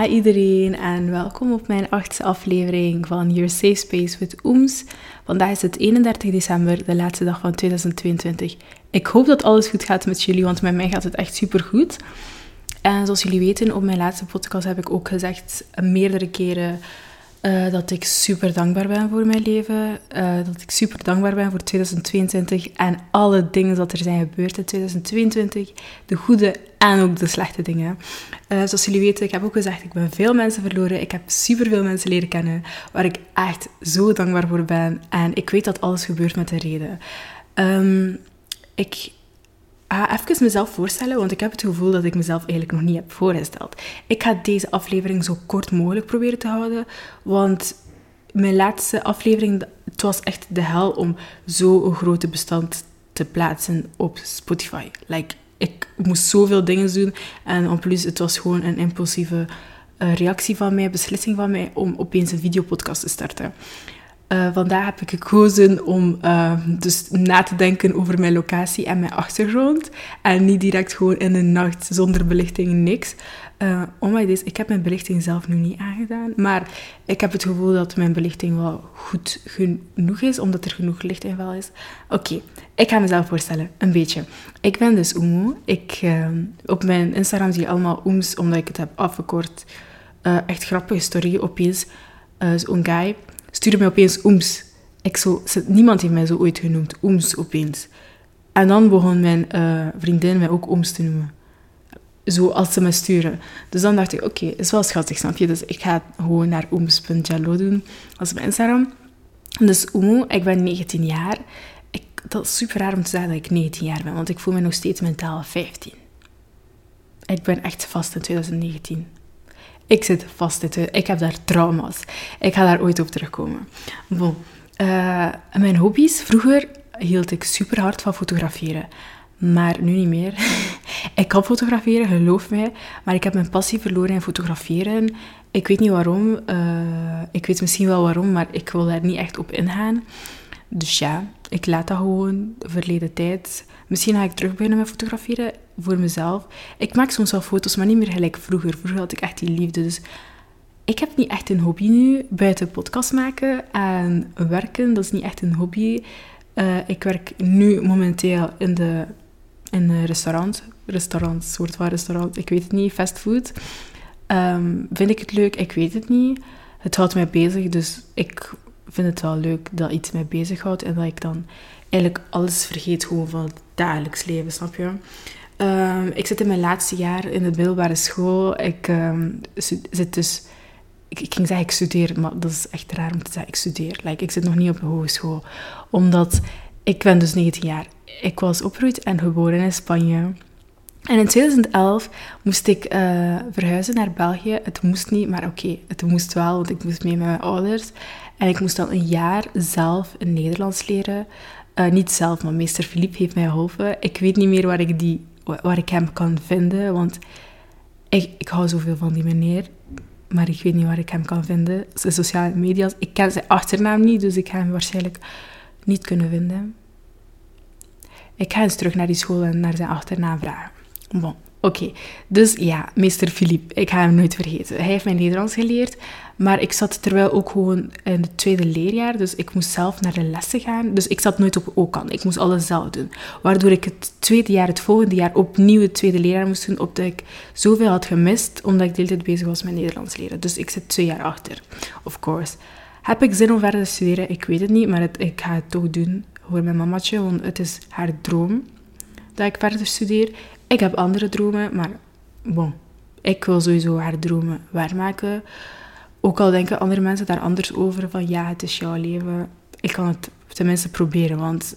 Hi iedereen en welkom op mijn achtste aflevering van Your Safe Space with Ooms. Vandaag is het 31 december, de laatste dag van 2022. Ik hoop dat alles goed gaat met jullie, want met mij gaat het echt super goed. En zoals jullie weten, op mijn laatste podcast heb ik ook gezegd meerdere keren uh, dat ik super dankbaar ben voor mijn leven. Uh, dat ik super dankbaar ben voor 2022 en alle dingen dat er zijn gebeurd in 2022. De goede en ook de slechte dingen. Uh, zoals jullie weten, ik heb ook gezegd, ik ben veel mensen verloren. Ik heb super veel mensen leren kennen waar ik echt zo dankbaar voor ben. En ik weet dat alles gebeurt met een reden. Um, ik ga even mezelf voorstellen, want ik heb het gevoel dat ik mezelf eigenlijk nog niet heb voorgesteld. Ik ga deze aflevering zo kort mogelijk proberen te houden, want mijn laatste aflevering, het was echt de hel om zo'n grote bestand te plaatsen op Spotify. Like, ik moest zoveel dingen doen en op plus het was gewoon een impulsieve uh, reactie van mij, beslissing van mij om opeens een videopodcast te starten. Uh, vandaag heb ik gekozen om uh, dus na te denken over mijn locatie en mijn achtergrond. En niet direct gewoon in de nacht zonder belichting niks. Uh, oh ik heb mijn belichting zelf nu niet aangedaan. Maar ik heb het gevoel dat mijn belichting wel goed genoeg is, omdat er genoeg licht in wel is. Oké, ik ga mezelf voorstellen, een beetje. Ik ben dus Oemo. Ik, op mijn Instagram zie je allemaal Ooms, omdat ik het heb afgekort. echt grappige story opeens. Zo'n guy stuurde mij opeens oems. Ik zo, niemand heeft mij zo ooit genoemd, oems opeens. En dan begon mijn uh, vriendin mij ook oems te noemen. Zo als ze me sturen. Dus dan dacht ik, oké, is wel schattig, snap je? Dus ik ga gewoon naar oems.jello doen als mijn Instagram. Dus Oemo, ik ben 19 jaar. Ik, dat is super raar om te zeggen dat ik 19 jaar ben, want ik voel me nog steeds mentaal 15. Ik ben echt vast in 2019. Ik zit vast in Ik heb daar trauma's. Ik ga daar ooit op terugkomen. Uh, mijn hobby's. Vroeger hield ik super hard van fotograferen. Maar nu niet meer. ik kan fotograferen, geloof mij. Maar ik heb mijn passie verloren in fotograferen. Ik weet niet waarom. Uh, ik weet misschien wel waarom, maar ik wil daar niet echt op ingaan. Dus ja, ik laat dat gewoon. Verleden tijd. Misschien ga ik terug beginnen met fotograferen voor mezelf. Ik maak soms wel foto's, maar niet meer gelijk vroeger. Vroeger had ik echt die liefde. Dus ik heb niet echt een hobby nu. Buiten podcast maken en werken, dat is niet echt een hobby. Uh, ik werk nu momenteel in de in een restaurant. Restaurant, soort van restaurant. Ik weet het niet. Fastfood. Um, vind ik het leuk? Ik weet het niet. Het houdt mij bezig, dus ik vind het wel leuk dat iets mij bezighoudt en dat ik dan eigenlijk alles vergeet gewoon van het dagelijks leven, snap je? Um, ik zit in mijn laatste jaar in de middelbare school. Ik um, zit dus... Ik, ging zeggen ik studeer, maar dat is echt raar om te zeggen ik studeer. Like, ik zit nog niet op de hogeschool. Omdat ik ben dus 19 jaar. Ik was opgegroeid en geboren in Spanje. En in 2011 moest ik uh, verhuizen naar België. Het moest niet, maar oké, het moest wel, want ik moest mee met mijn ouders. En ik moest dan een jaar zelf Nederlands leren. Uh, niet zelf, maar meester Philippe heeft mij geholpen. Ik weet niet meer waar ik, die, waar ik hem kan vinden, want ik, ik hou zoveel van die meneer. Maar ik weet niet waar ik hem kan vinden. Zijn sociale media. Ik ken zijn achternaam niet, dus ik ga hem waarschijnlijk niet kunnen vinden. Ik ga eens terug naar die school en naar zijn achternaam vragen. Bon. Oké, dus ja, meester Philippe, ik ga hem nooit vergeten. Hij heeft mij Nederlands geleerd, maar ik zat terwijl ook gewoon in het tweede leerjaar, dus ik moest zelf naar de lessen gaan. Dus ik zat nooit op OKAN, ik moest alles zelf doen. Waardoor ik het tweede jaar, het volgende jaar, opnieuw het tweede leerjaar moest doen, omdat ik zoveel had gemist, omdat ik de hele tijd bezig was met Nederlands leren. Dus ik zit twee jaar achter, of course. Heb ik zin om verder te studeren? Ik weet het niet, maar het, ik ga het toch doen voor mijn mamatje, want het is haar droom dat ik verder studeer. Ik heb andere dromen, maar bon, ik wil sowieso haar dromen waarmaken. Ook al denken andere mensen daar anders over, van ja, het is jouw leven. Ik kan het tenminste proberen, want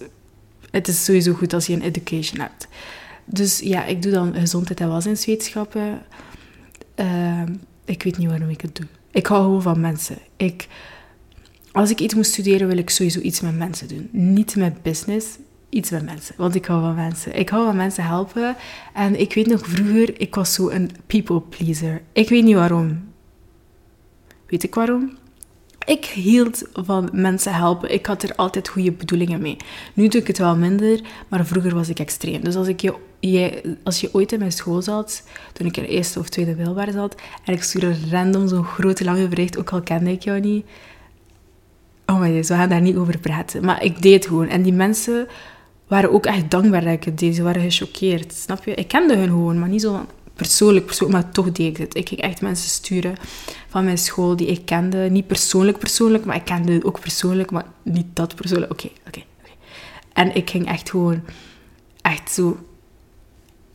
het is sowieso goed als je een education hebt. Dus ja, ik doe dan gezondheid en welzijnswetenschappen. Uh, ik weet niet waarom ik het doe. Ik hou gewoon van mensen. Ik, als ik iets moet studeren, wil ik sowieso iets met mensen doen. Niet met business, iets met mensen. Want ik hou van mensen. Ik hou van mensen helpen. En ik weet nog vroeger, ik was zo een people pleaser. Ik weet niet waarom. Weet ik waarom? ik hield van mensen helpen. Ik had er altijd goede bedoelingen mee. Nu doe ik het wel minder, maar vroeger was ik extreem. Dus als, ik je, als je ooit in mijn school zat, toen ik in eerste of tweede middelbaar zat, en ik stuurde random zo'n grote lange bericht, ook al kende ik jou niet. Oh my god, we gaan daar niet over praten. Maar ik deed het gewoon. En die mensen waren ook echt dankbaar dat ik het deed. Ze waren gechoqueerd, snap je? Ik kende hun gewoon, maar niet zo persoonlijk, persoonlijk, maar toch deed ik het. Ik ging echt mensen sturen van mijn school die ik kende. Niet persoonlijk persoonlijk, maar ik kende ook persoonlijk, maar niet dat persoonlijk. Oké, oké, oké. En ik ging echt gewoon, echt zo,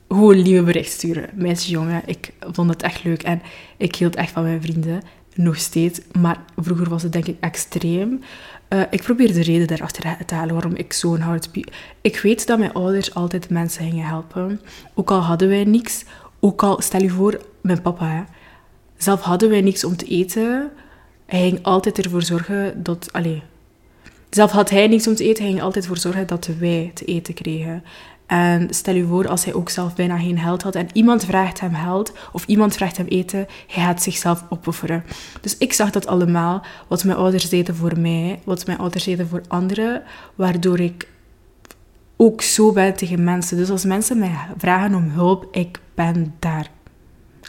gewoon lieve bericht sturen. Meisje, jongen, ik vond het echt leuk. En ik hield echt van mijn vrienden, nog steeds. Maar vroeger was het denk ik extreem. Uh, ik probeer de reden daarachter te halen waarom ik zo'n hard... Ik weet dat mijn ouders altijd mensen gingen helpen. Ook al hadden wij niks, ook al, stel je voor, mijn papa, zelf hadden wij niks om te eten. Hij ging altijd ervoor zorgen dat... Allez, zelf had hij niks om te eten, hij ging altijd ervoor zorgen dat wij te eten kregen. En stel je voor, als hij ook zelf bijna geen geld had en iemand vraagt hem geld of iemand vraagt hem eten, hij gaat zichzelf opofferen. Dus ik zag dat allemaal, wat mijn ouders deden voor mij, wat mijn ouders deden voor anderen, waardoor ik ook zo ben tegen mensen. Dus als mensen mij vragen om hulp, ik ben daar.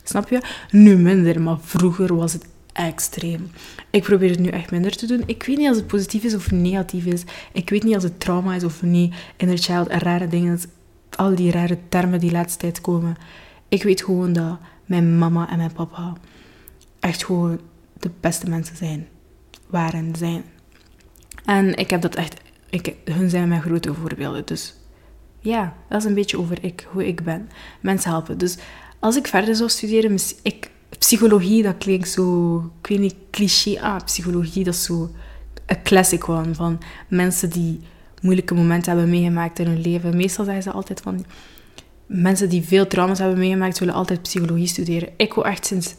Snap je? Nu minder, maar vroeger was het extreem. Ik probeer het nu echt minder te doen. Ik weet niet als het positief is of negatief is. Ik weet niet als het trauma is of niet. Inner child, rare dingen. Al die rare termen die laatste tijd komen. Ik weet gewoon dat mijn mama en mijn papa echt gewoon de beste mensen zijn. Waren, zijn. En ik heb dat echt... Ik, hun zijn mijn grote voorbeelden. Dus ja, dat is een beetje over ik, hoe ik ben. Mensen helpen. Dus als ik verder zou studeren, ik, psychologie, dat klinkt zo, ik weet niet, cliché. Ah, psychologie, dat is zo een classic one van mensen die moeilijke momenten hebben meegemaakt in hun leven. Meestal zeggen ze altijd van, mensen die veel trauma's hebben meegemaakt, willen altijd psychologie studeren. Ik wil echt sinds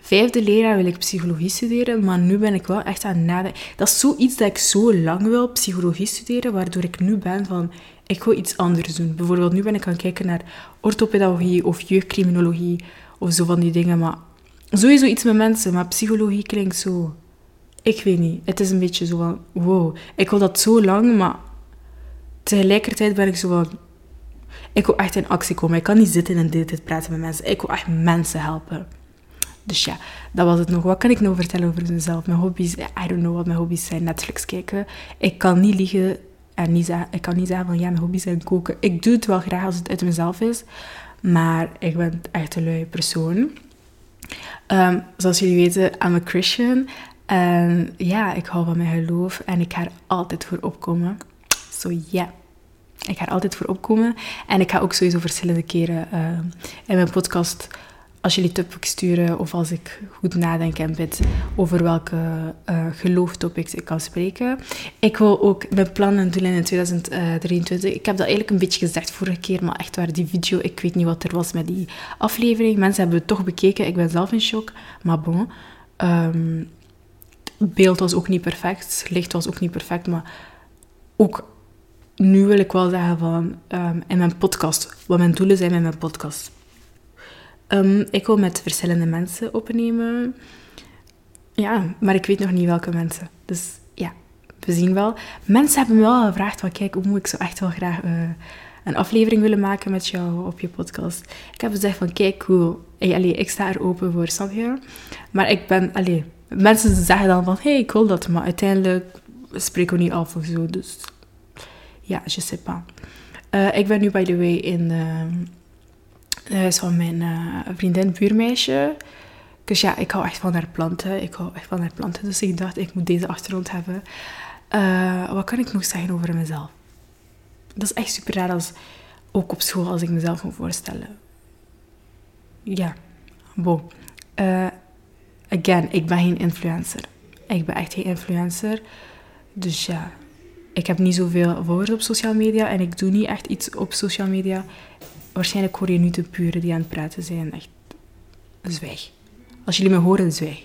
vijfde leraar wil ik psychologie studeren, maar nu ben ik wel echt aan nadenken. Dat is zoiets dat ik zo lang wil, psychologie studeren, waardoor ik nu ben van, ik wil iets anders doen. Bijvoorbeeld nu ben ik aan het kijken naar orthopedagogie of jeugdcriminologie of zo van die dingen, maar sowieso iets met mensen, maar psychologie klinkt zo... Ik weet niet. Het is een beetje zo van, wow, ik wil dat zo lang, maar tegelijkertijd ben ik zo van... Ik wil echt in actie komen. Ik kan niet zitten en dit, dit praten met mensen. Ik wil echt mensen helpen. Dus ja, dat was het nog. Wat kan ik nou vertellen over mezelf? Mijn hobby's, I don't know wat mijn hobby's zijn. Netflix kijken. Ik kan niet liegen en niet zeggen, ik kan niet zeggen van ja, mijn hobby's zijn koken. Ik doe het wel graag als het uit mezelf is. Maar ik ben echt een lui persoon. Um, zoals jullie weten, I'm a Christian. En ja, ik hou van mijn geloof en ik ga er altijd voor opkomen. So yeah. ik ga er altijd voor opkomen. En ik ga ook sowieso verschillende keren uh, in mijn podcast als jullie topics sturen of als ik goed nadenk en bid over welke uh, gelooftopics ik kan spreken. Ik wil ook mijn plannen doen in 2023. Ik heb dat eigenlijk een beetje gezegd vorige keer, maar echt waar, die video, ik weet niet wat er was met die aflevering. Mensen hebben het toch bekeken, ik ben zelf in shock, maar bon. Um, beeld was ook niet perfect, licht was ook niet perfect, maar ook nu wil ik wel zeggen van um, in mijn podcast, wat mijn doelen zijn met mijn podcast Um, ik wil met verschillende mensen opnemen. Ja, maar ik weet nog niet welke mensen. Dus ja, we zien wel. Mensen hebben me wel gevraagd van, kijk, hoe moet ik zo echt wel graag uh, een aflevering willen maken met jou op je podcast. Ik heb gezegd van, kijk, cool. Ik sta er open voor, snap je? Maar ik ben, allee, mensen zeggen dan van, hey, ik wil dat. Maar uiteindelijk spreken we niet af of zo. Dus ja, je sais pas. Uh, ik ben nu, by the way, in... Uh, huis van mijn uh, vriendin, buurmeisje. Dus ja, ik hou echt van haar planten. Ik hou echt van haar planten. Dus ik dacht, ik moet deze achtergrond hebben. Uh, wat kan ik nog zeggen over mezelf? Dat is echt super raar als, ook op school, als ik mezelf moet voorstellen. Ja. Uh, again, ik ben geen influencer. Ik ben echt geen influencer. Dus ja, ik heb niet zoveel volgers op social media en ik doe niet echt iets op social media. Waarschijnlijk hoor je nu de buren die aan het praten zijn. Echt, zwijg. Als jullie me horen, zwijg.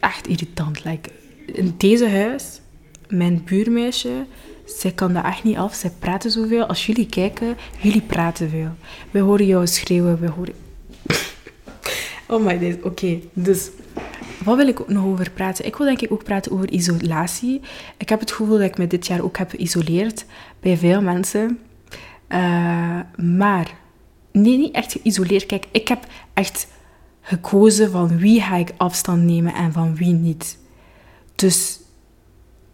Echt irritant. Like, in deze huis, mijn buurmeisje, zij kan dat echt niet af. Zij praten zoveel. Als jullie kijken, jullie praten veel. We horen jou schreeuwen, we horen... oh my god, oké. Dus, wat wil ik ook nog over praten? Ik wil denk ik ook praten over isolatie. Ik heb het gevoel dat ik me dit jaar ook heb geïsoleerd bij veel mensen. Uh, maar, nee, niet echt geïsoleerd. Kijk, ik heb echt gekozen van wie ga ik afstand nemen en van wie niet. Dus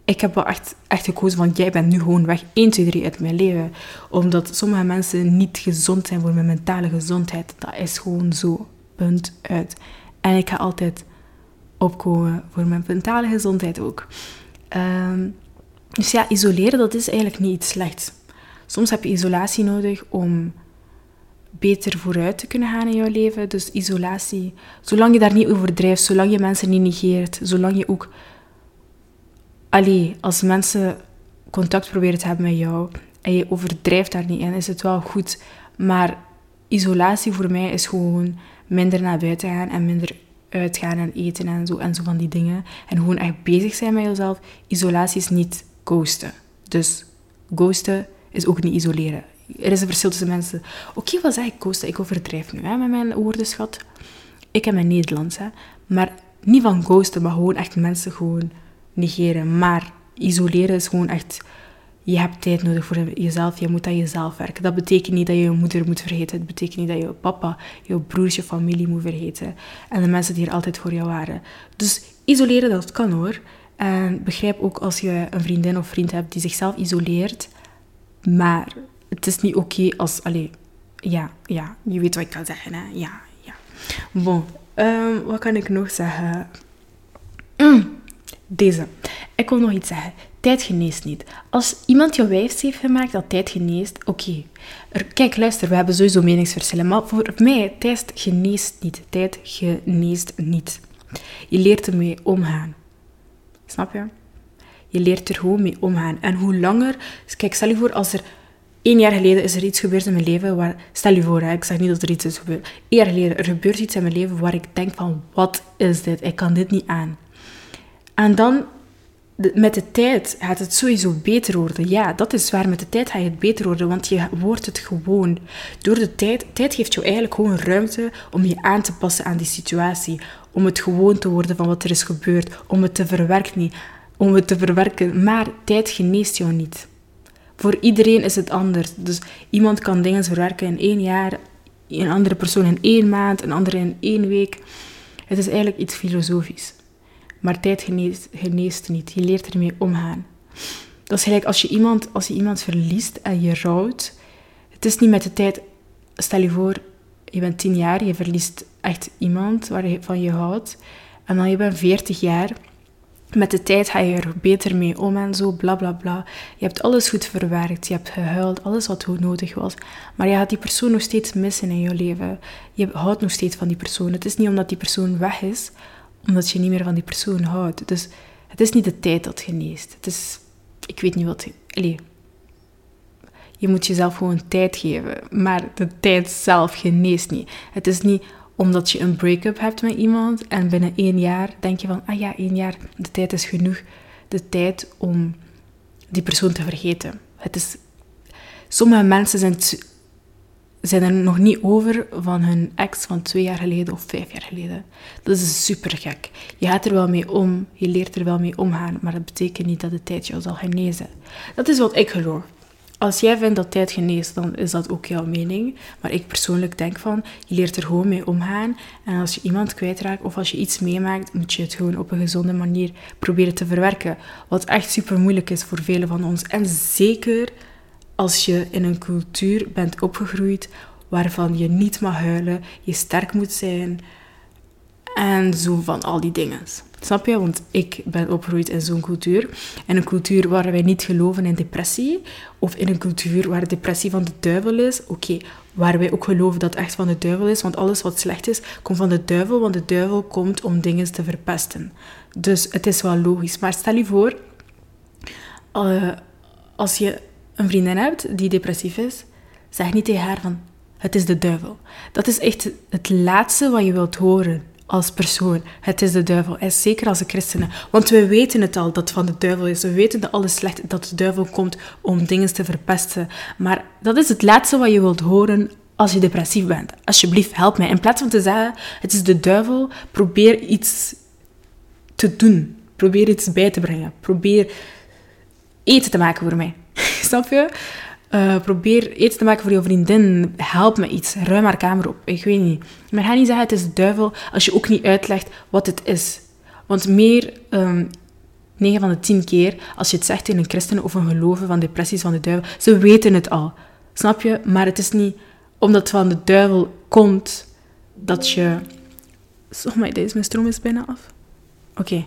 ik heb wel echt, echt gekozen van jij bent nu gewoon weg 1, 2, 3 uit mijn leven. Omdat sommige mensen niet gezond zijn voor mijn mentale gezondheid. Dat is gewoon zo. Punt uit. En ik ga altijd opkomen voor mijn mentale gezondheid ook. Um, dus ja, isoleren, dat is eigenlijk niet iets slechts. Soms heb je isolatie nodig om beter vooruit te kunnen gaan in jouw leven. Dus isolatie, zolang je daar niet over drijft, zolang je mensen niet negeert, zolang je ook... Allee, als mensen contact proberen te hebben met jou en je overdrijft daar niet in, is het wel goed. Maar isolatie voor mij is gewoon minder naar buiten gaan en minder uitgaan en eten en zo, en zo van die dingen. En gewoon echt bezig zijn met jezelf. Isolatie is niet ghosten. Dus ghosten is ook niet isoleren. Er is een verschil tussen mensen. Oké, wat zeg ik ghosten? Ik overdrijf nu hè, met mijn woordenschat. Ik heb mijn Nederlands, hè. Maar niet van ghosten, maar gewoon echt mensen gewoon negeren. Maar isoleren is gewoon echt je hebt tijd nodig voor jezelf, je moet aan jezelf werken. Dat betekent niet dat je je moeder moet vergeten. Het betekent niet dat je je papa, je broers, familie moet vergeten. En de mensen die er altijd voor jou waren. Dus isoleren, dat kan hoor. En begrijp ook als je een vriendin of vriend hebt die zichzelf isoleert. Maar het is niet oké als... Allee, ja, ja, je weet wat ik kan zeggen, hè. Ja, ja. Bon, um, wat kan ik nog zeggen? Mm, deze. Ik wil nog iets zeggen. Tijd geneest niet. Als iemand jou wijs heeft gemaakt dat tijd geneest, oké. Kijk, luister, we hebben sowieso meningsverschillen. Maar voor mij, tijd geneest niet. Tijd geneest niet. Je leert ermee omgaan. Snap je? Je leert er gewoon mee omgaan. En hoe langer... Kijk, stel je voor, als er... Één jaar geleden is er iets gebeurd in mijn leven waar... Stel je voor, ik zeg niet dat er iets is gebeurd. Één jaar geleden, er gebeurt iets in mijn leven waar ik denk van... Wat is dit? Ik kan dit niet aan. En dan met de tijd gaat het sowieso beter worden. Ja, dat is waar. Met de tijd gaat het beter worden, want je wordt het gewoon. Door de tijd, tijd geeft jou eigenlijk gewoon ruimte om je aan te passen aan die situatie. Om het gewoon te worden van wat er is gebeurd. Om het te verwerken, om het te verwerken. Maar tijd geneest jou niet. Voor iedereen is het anders. Dus iemand kan dingen verwerken in één jaar, een andere persoon in één maand, een andere in één week. Het is eigenlijk iets filosofisch. Maar tijd geneest, geneest niet. Je leert ermee omgaan. Dat is gelijk als je, iemand, als je iemand verliest en je rouwt. Het is niet met de tijd... Stel je voor, je bent tien jaar, je verliest echt iemand waarvan je houdt. En dan je bent veertig jaar. Met de tijd ga je er beter mee om en zo, bla bla bla. Je hebt alles goed verwerkt, je hebt gehuild, alles wat nodig was. Maar je gaat die persoon nog steeds missen in je leven. Je houdt nog steeds van die persoon. Het is niet omdat die persoon weg is, omdat je niet meer van die persoon houdt. Dus het is niet de tijd dat geneest. Het is, ik weet niet wat. Allez, je moet jezelf gewoon tijd geven. Maar de tijd zelf geneest niet. Het is niet omdat je een break-up hebt met iemand en binnen één jaar denk je van, ah ja, één jaar, de tijd is genoeg. De tijd om die persoon te vergeten. Het is, sommige mensen zijn zijn er nog niet over van hun ex van twee jaar geleden of vijf jaar geleden. Dat is super gek. Je gaat er wel mee om, je leert er wel mee omgaan, maar dat betekent niet dat de tijd jou zal genezen. Dat is wat ik geloof. Als jij vindt dat tijd geneest, dan is dat ook jouw mening. Maar ik persoonlijk denk van, je leert er gewoon mee omgaan. En als je iemand kwijtraakt of als je iets meemaakt, moet je het gewoon op een gezonde manier proberen te verwerken. Wat echt super moeilijk is voor velen van ons. En zeker als je in een cultuur bent opgegroeid waarvan je niet mag huilen, je sterk moet zijn en zo van al die dingen. Snap je? Want ik ben opgegroeid in zo'n cultuur. In een cultuur waar wij niet geloven in depressie. Of in een cultuur waar depressie van de duivel is. Oké, waar wij ook geloven dat het echt van de duivel is. Want alles wat slecht is, komt van de duivel. Want de duivel komt om dingen te verpesten. Dus het is wel logisch. Maar stel je voor, uh, als je een vriendin hebt die depressief is, zeg niet tegen haar van het is de duivel. Dat is echt het laatste wat je wilt horen als persoon. Het is de duivel. En zeker als christenen. Want we weten het al dat het van de duivel is. We weten dat alles slecht dat de duivel komt om dingen te verpesten. Maar dat is het laatste wat je wilt horen als je depressief bent. Alsjeblieft, help mij. In plaats van te zeggen, het is de duivel, probeer iets te doen. Probeer iets bij te brengen. Probeer eten te maken voor mij. Snap je? Uh, probeer eten te maken voor je vriendin. Help me iets. Ruim haar kamer op. Ik weet niet. Maar ga niet zeggen het is de duivel als je ook niet uitlegt wat het is. Want meer, um, ehm, 9 van de 10 keer, als je het zegt tegen een christen of een geloven van depressies van de duivel, ze weten het al. Snap je? Maar het is niet omdat het van de duivel komt dat je. Zeg maar, deze mijn stroom is bijna af. Oké.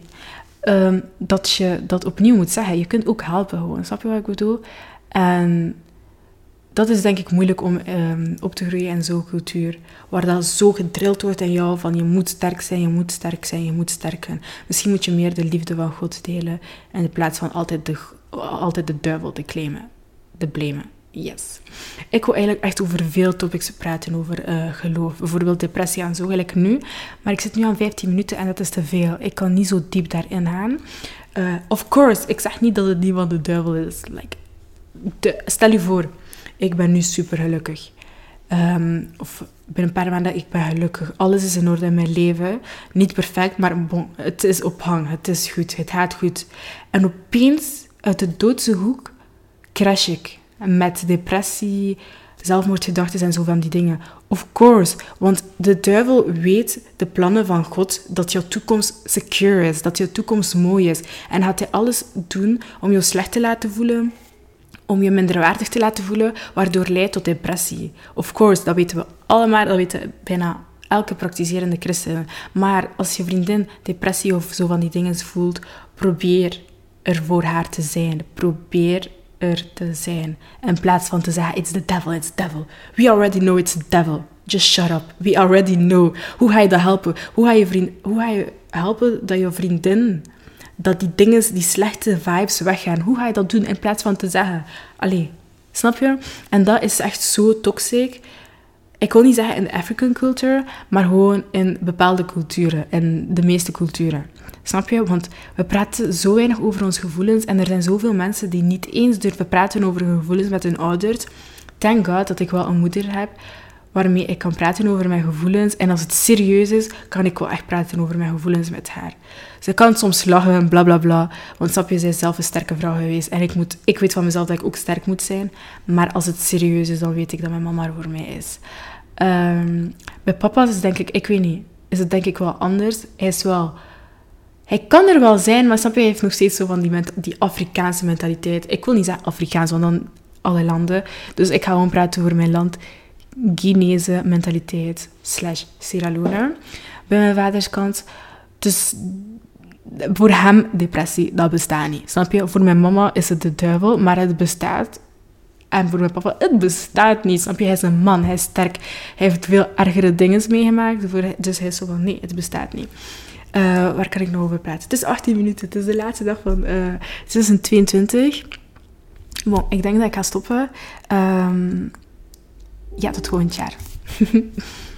Ehm, dat je dat opnieuw moet zeggen. Je kunt ook helpen gewoon. Snap je wat ik bedoel? En dat is denk ik moeilijk om um, op te groeien in zo'n cultuur. Waar dat zo gedrild wordt in jou van je moet sterk zijn, je moet sterk zijn, je moet sterk zijn. Misschien moet je meer de liefde van God delen in plaats van altijd de, altijd de duivel te claimen, te blamen. Yes. Ik wil eigenlijk echt over veel topics praten over uh, geloof. Bijvoorbeeld depressie en zo, gelijk nu. Maar ik zit nu aan 15 minuten en dat is te veel. Ik kan niet zo diep daarin gaan. Uh, of course, ik zeg niet dat het niet de duivel is. Like, stel je voor, ik ben nu super gelukkig. Um, of binnen een paar maanden, ik ben gelukkig. Alles is in orde in mijn leven. Niet perfect, maar het is op hang. Het is goed, het gaat goed. En opeens, uit de doodse hoek, crash ik. Met depressie, zelfmoordgedachten en zo van die dingen. Of course, want de duivel weet de plannen van God dat jouw toekomst secure is, dat jouw toekomst mooi is. En gaat hij alles doen om je slecht te laten voelen, om je minderwaardig te laten voelen, waardoor leidt tot depressie. Of course, dat weten we allemaal, dat weten bijna elke praktiserende christen. Maar als je vriendin depressie of zo van die dingen voelt, probeer er voor haar te zijn. Probeer er te zijn. In plaats van te zeggen, it's the devil, it's the devil. We already know it's the devil. Just shut up. We already know. Hoe ga je dat helpen? Hoe ga je, vriend, hoe ga je helpen dat je vriendin dat die dingen, die slechte vibes weggaan. Hoe ga je dat doen in plaats van te zeggen, allee, snap je? En dat is echt zo toxic. Ik wil niet zeggen in de African culture, maar gewoon in bepaalde culturen, in de meeste culturen. Snap je? Want we praten zo weinig over onze gevoelens en er zijn zoveel mensen die niet eens durven praten over hun gevoelens met hun ouders. Thank God dat ik wel een moeder heb waarmee ik kan praten over mijn gevoelens. En als het serieus is, kan ik wel echt praten over mijn gevoelens met haar. Ze kan soms lachen en bla bla bla. Want snap je, zij is zelf een sterke vrouw geweest. En ik, moet, ik weet van mezelf dat ik ook sterk moet zijn. Maar als het serieus is, dan weet ik dat mijn mama er voor mij is. Um, bij papa is denk ik, ik weet niet, is het denk ik wel anders. Hij is wel... Hij kan er wel zijn, maar snap je, hij heeft nog steeds zo van die, die Afrikaanse mentaliteit. Ik wil niet zeggen Afrikaans, want dan alle landen. Dus ik ga gewoon praten over mijn land. Guinese mentaliteit slash Sierra Leone. Bij mijn vaders kant. Dus voor hem, depressie, dat bestaat niet. Snap je? Voor mijn mama is het de duivel, maar het bestaat. En voor mijn papa, het bestaat niet. Snap je? Hij is een man, hij is sterk. Hij heeft veel ergere dingen meegemaakt. Dus hij is zo van, nee, het bestaat niet. Uh, waar kan ik nog over praten? Het is 18 minuten. Het is de laatste dag van uh, 2022. Bon, ik denk dat ik ga stoppen. Um, ja, tot volgend jaar.